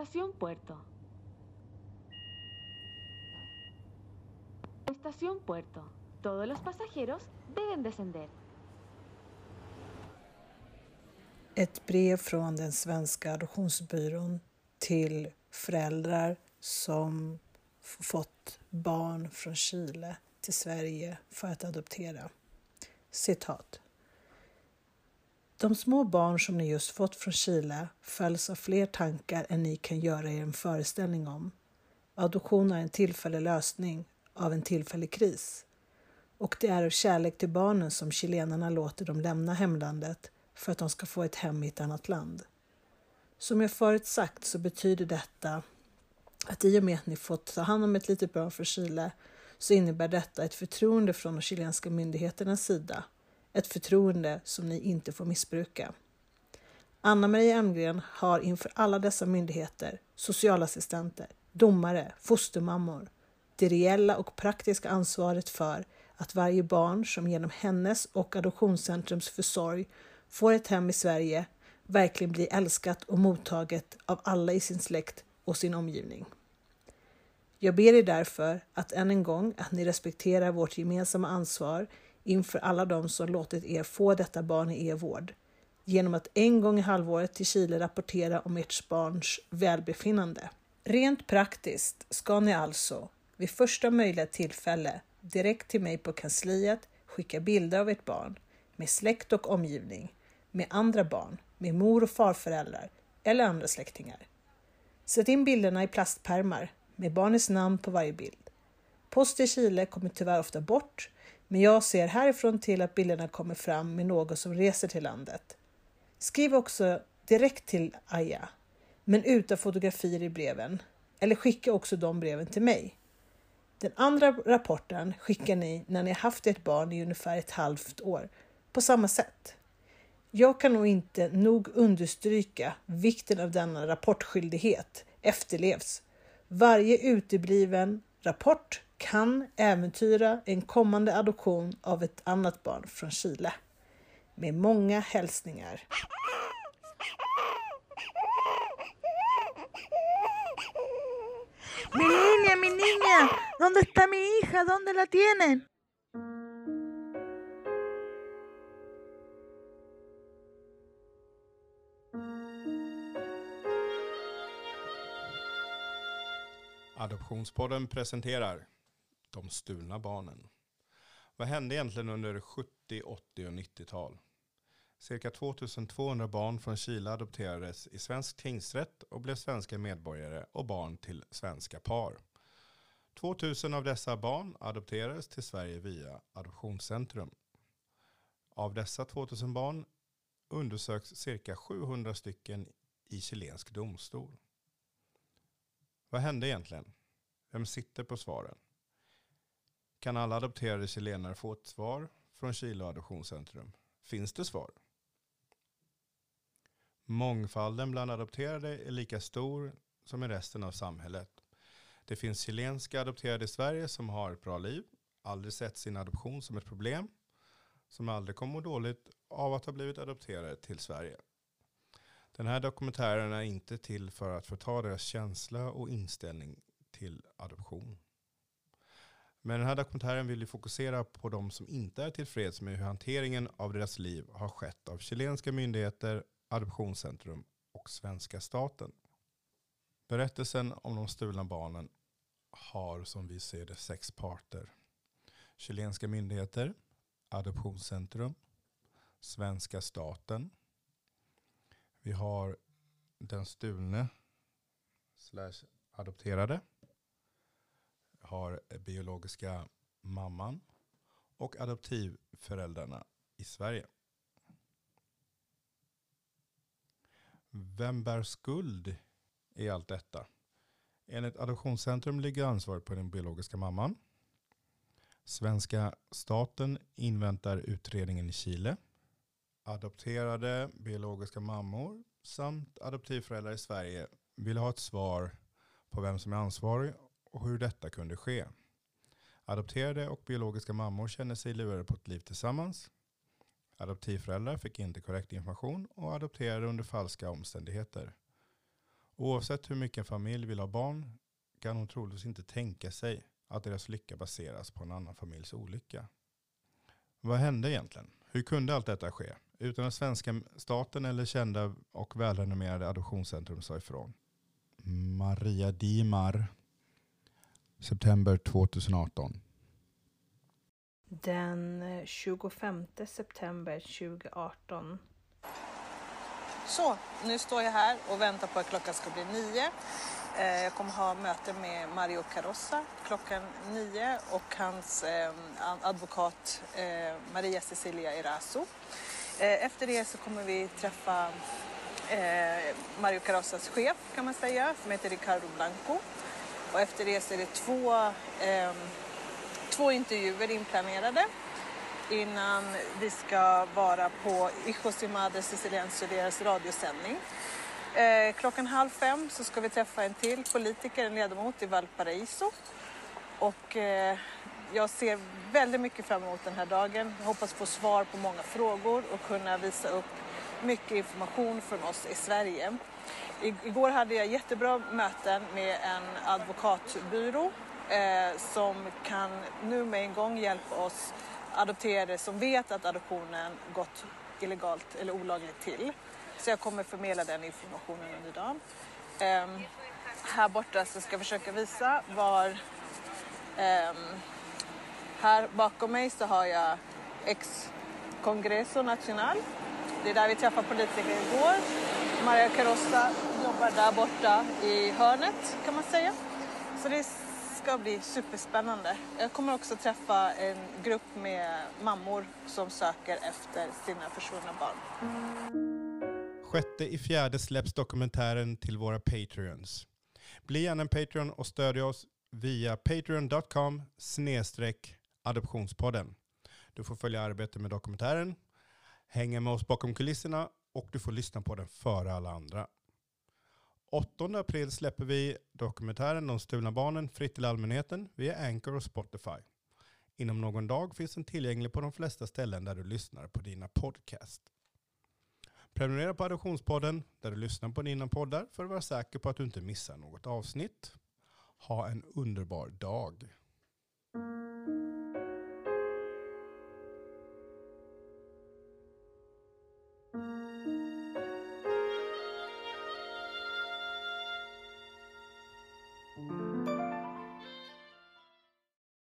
Estación Puerto. Estación Puerto. Todos los pasajeros deben descender. Ett brev från den svenska adoptionsbyrån till föräldrar som fått barn från Chile till Sverige för att adoptera. Citat. De små barn som ni just fått från Chile följs av fler tankar än ni kan göra er en föreställning om. Adoption är en tillfällig lösning av en tillfällig kris. Och det är av kärlek till barnen som chilenarna låter dem lämna hemlandet för att de ska få ett hem i ett annat land. Som jag förut sagt så betyder detta att i och med att ni fått ta hand om ett litet barn från Chile så innebär detta ett förtroende från de chilenska myndigheternas sida. Ett förtroende som ni inte får missbruka. Anna Maria Emgren har inför alla dessa myndigheter, socialassistenter, domare, fostermammor det reella och praktiska ansvaret för att varje barn som genom hennes och Adoptionscentrums försorg får ett hem i Sverige verkligen blir älskat och mottaget av alla i sin släkt och sin omgivning. Jag ber er därför att än en gång att ni respekterar vårt gemensamma ansvar inför alla de som låtit er få detta barn i er vård genom att en gång i halvåret till Chile rapportera om ert barns välbefinnande. Rent praktiskt ska ni alltså vid första möjliga tillfälle direkt till mig på kansliet skicka bilder av ert barn med släkt och omgivning, med andra barn, med mor och farföräldrar eller andra släktingar. Sätt in bilderna i plastpärmar med barnets namn på varje bild. Post i Chile kommer tyvärr ofta bort, men jag ser härifrån till att bilderna kommer fram med någon som reser till landet. Skriv också direkt till Aya, men utan fotografier i breven, eller skicka också de breven till mig. Den andra rapporten skickar ni när ni haft ett barn i ungefär ett halvt år, på samma sätt. Jag kan nog inte nog understryka vikten av denna rapportskyldighet efterlevs. Varje utebliven rapport kan äventyra en kommande adoption av ett annat barn från Chile. Med många hälsningar. Mi niña, mi niña, ¿dónde está mi hija? ¿Dónde la tienen? Adoptionspodden presenterar de stulna barnen. Vad hände egentligen under 70, 80 och 90-tal? Cirka 2200 barn från Chile adopterades i svensk tingsrätt och blev svenska medborgare och barn till svenska par. 2000 av dessa barn adopterades till Sverige via Adoptionscentrum. Av dessa 2000 barn undersöks cirka 700 stycken i chilensk domstol. Vad hände egentligen? Vem sitter på svaren? Kan alla adopterade chilenare få ett svar från Chile Adoptionscentrum? Finns det svar? Mångfalden bland adopterade är lika stor som i resten av samhället. Det finns chilenska adopterade i Sverige som har ett bra liv, aldrig sett sin adoption som ett problem, som aldrig kommer må dåligt av att ha blivit adopterade till Sverige. Den här dokumentären är inte till för att förta deras känsla och inställning till adoption. Men den här dokumentären vill ju fokusera på de som inte är tillfreds med hur hanteringen av deras liv har skett av chilenska myndigheter, Adoptionscentrum och svenska staten. Berättelsen om de stulna barnen har som vi ser det sex parter. Chilenska myndigheter, Adoptionscentrum, svenska staten. Vi har den stulne slash adopterade. Har biologiska mamman och adoptivföräldrarna i Sverige. Vem bär skuld i allt detta? Enligt Adoptionscentrum ligger ansvaret på den biologiska mamman. Svenska staten inväntar utredningen i Chile. Adopterade biologiska mammor samt adoptivföräldrar i Sverige vill ha ett svar på vem som är ansvarig och hur detta kunde ske. Adopterade och biologiska mammor känner sig lurade på ett liv tillsammans. Adoptivföräldrar fick inte korrekt information och adopterade under falska omständigheter. Oavsett hur mycket en familj vill ha barn kan hon troligtvis inte tänka sig att deras lycka baseras på en annan familjs olycka. Vad hände egentligen? Hur kunde allt detta ske? Utan att svenska staten eller kända och välrenommerade adoptionscentrum sa ifrån. Maria Dimar. September 2018. Den 25 september 2018 Så, nu står jag här och väntar på att klockan ska bli nio. Eh, Jag kommer ha möte med Mario Carossa klockan nio och hans eh, advokat eh, Maria Cecilia Eraso. Eh, Efter det så kommer vi träffa eh, Mario Carossas chef kan man säga, som heter Ricardo Blanco. Och efter det så är det två, eh, två intervjuer inplanerade innan vi ska vara på Hijos y Siciliense deras radiosändning. Eh, klockan halv fem så ska vi träffa en till politiker, en ledamot i Valparaiso. Och eh, jag ser väldigt mycket fram emot den här dagen. Jag hoppas få svar på många frågor och kunna visa upp mycket information från oss i Sverige. I- Igår hade jag jättebra möten med en advokatbyrå eh, som kan nu med en gång hjälpa oss adopterade som vet att adoptionen gått illegalt eller olagligt till. Så jag kommer förmedla den informationen under dagen. Eh, här borta så ska jag försöka visa var Eh, här bakom mig så har jag ex Congreso Nacional. Det är där vi träffade politiker igår. Maria Carossa jobbar där borta i hörnet kan man säga. Så det ska bli superspännande. Jag kommer också träffa en grupp med mammor som söker efter sina försvunna barn. Sjätte i fjärde släpps dokumentären till våra Patreons. Bli gärna en Patreon och stödja oss via patreon.com snedstreck adoptionspodden. Du får följa arbetet med dokumentären, hänga med oss bakom kulisserna och du får lyssna på den före alla andra. 8 april släpper vi dokumentären De stulna barnen fritt till allmänheten via Anchor och Spotify. Inom någon dag finns den tillgänglig på de flesta ställen där du lyssnar på dina podcast. Prenumerera på Adoptionspodden där du lyssnar på dina poddar för att vara säker på att du inte missar något avsnitt. Ha en underbar dag.